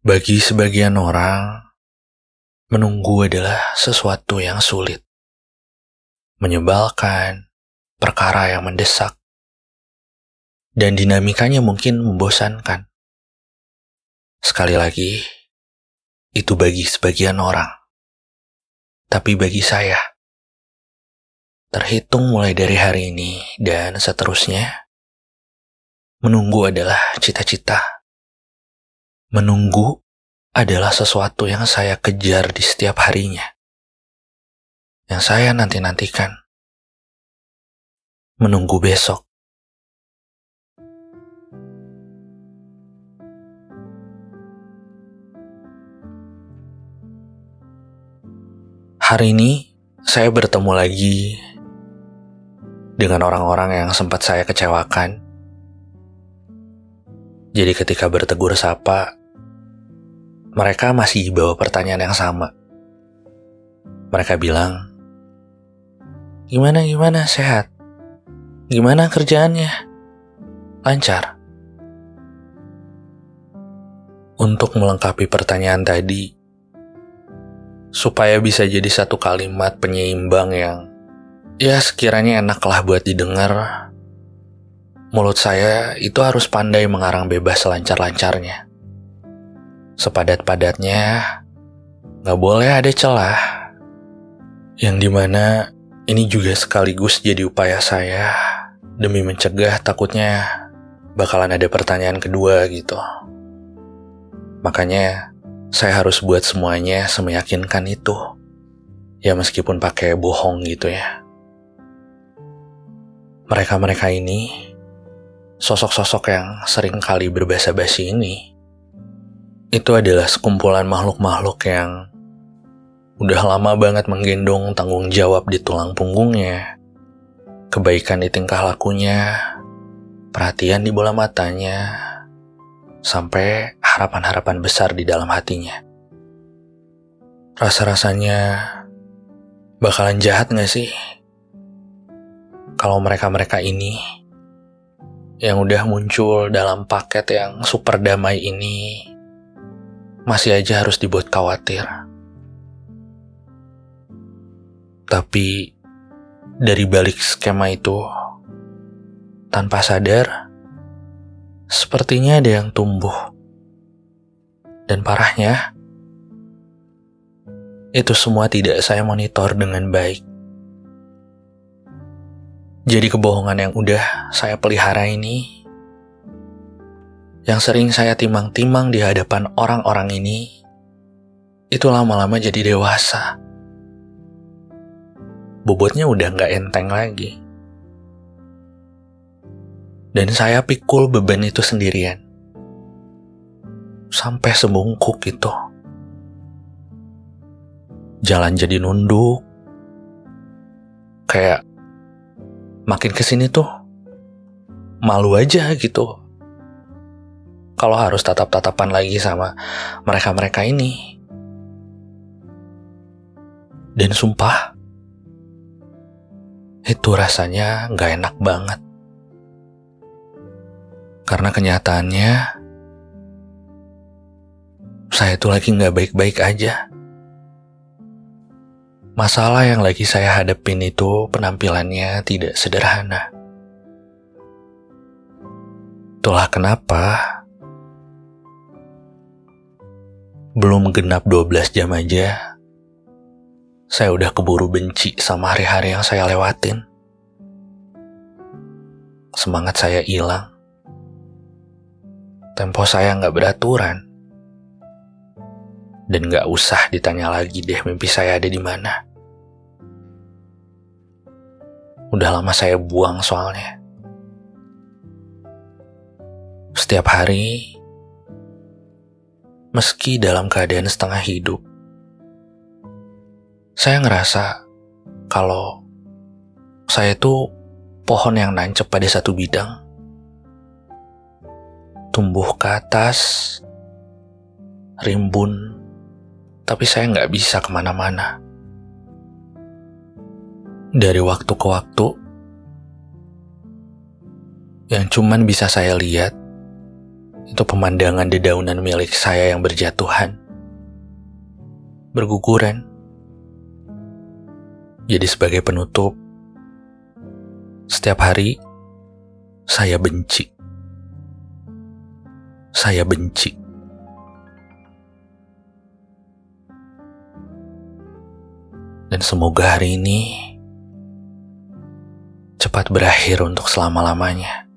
Bagi sebagian orang, menunggu adalah sesuatu yang sulit, menyebalkan, perkara yang mendesak, dan dinamikanya mungkin membosankan. Sekali lagi, itu bagi sebagian orang, tapi bagi saya, terhitung mulai dari hari ini dan seterusnya, menunggu adalah cita-cita Menunggu adalah sesuatu yang saya kejar di setiap harinya. Yang saya nanti-nantikan. Menunggu besok. Hari ini saya bertemu lagi dengan orang-orang yang sempat saya kecewakan. Jadi ketika bertegur sapa, mereka masih bawa pertanyaan yang sama. Mereka bilang, Gimana, gimana, sehat? Gimana kerjaannya? Lancar? Untuk melengkapi pertanyaan tadi, supaya bisa jadi satu kalimat penyeimbang yang ya sekiranya enaklah buat didengar, mulut saya itu harus pandai mengarang bebas selancar-lancarnya sepadat-padatnya, nggak boleh ada celah. Yang di mana ini juga sekaligus jadi upaya saya demi mencegah takutnya bakalan ada pertanyaan kedua gitu. Makanya saya harus buat semuanya semeyakinkan itu. Ya meskipun pakai bohong gitu ya. Mereka-mereka ini, sosok-sosok yang sering kali berbahasa basi ini, itu adalah sekumpulan makhluk-makhluk yang udah lama banget menggendong tanggung jawab di tulang punggungnya, kebaikan di tingkah lakunya, perhatian di bola matanya, sampai harapan-harapan besar di dalam hatinya. Rasa-rasanya bakalan jahat gak sih? Kalau mereka-mereka ini yang udah muncul dalam paket yang super damai ini masih aja harus dibuat khawatir. Tapi dari balik skema itu, tanpa sadar, sepertinya ada yang tumbuh. Dan parahnya, itu semua tidak saya monitor dengan baik. Jadi kebohongan yang udah saya pelihara ini yang sering saya timang-timang di hadapan orang-orang ini, itu lama-lama jadi dewasa. Bobotnya udah nggak enteng lagi. Dan saya pikul beban itu sendirian. Sampai sebungkuk itu. Jalan jadi nunduk. Kayak makin ke sini tuh malu aja gitu kalau harus tatap-tatapan lagi sama mereka-mereka ini. Dan sumpah, itu rasanya gak enak banget. Karena kenyataannya, saya itu lagi gak baik-baik aja. Masalah yang lagi saya hadapin itu penampilannya tidak sederhana. Itulah kenapa Belum genap 12 jam aja, saya udah keburu benci sama hari-hari yang saya lewatin. Semangat saya hilang. Tempo saya nggak beraturan. Dan nggak usah ditanya lagi deh mimpi saya ada di mana. Udah lama saya buang soalnya. Setiap hari, meski dalam keadaan setengah hidup. Saya ngerasa kalau saya itu pohon yang nancep pada satu bidang. Tumbuh ke atas, rimbun, tapi saya nggak bisa ke mana-mana. Dari waktu ke waktu, yang cuman bisa saya lihat itu pemandangan dedaunan milik saya yang berjatuhan, berguguran. Jadi sebagai penutup, setiap hari saya benci. Saya benci. Dan semoga hari ini cepat berakhir untuk selama-lamanya.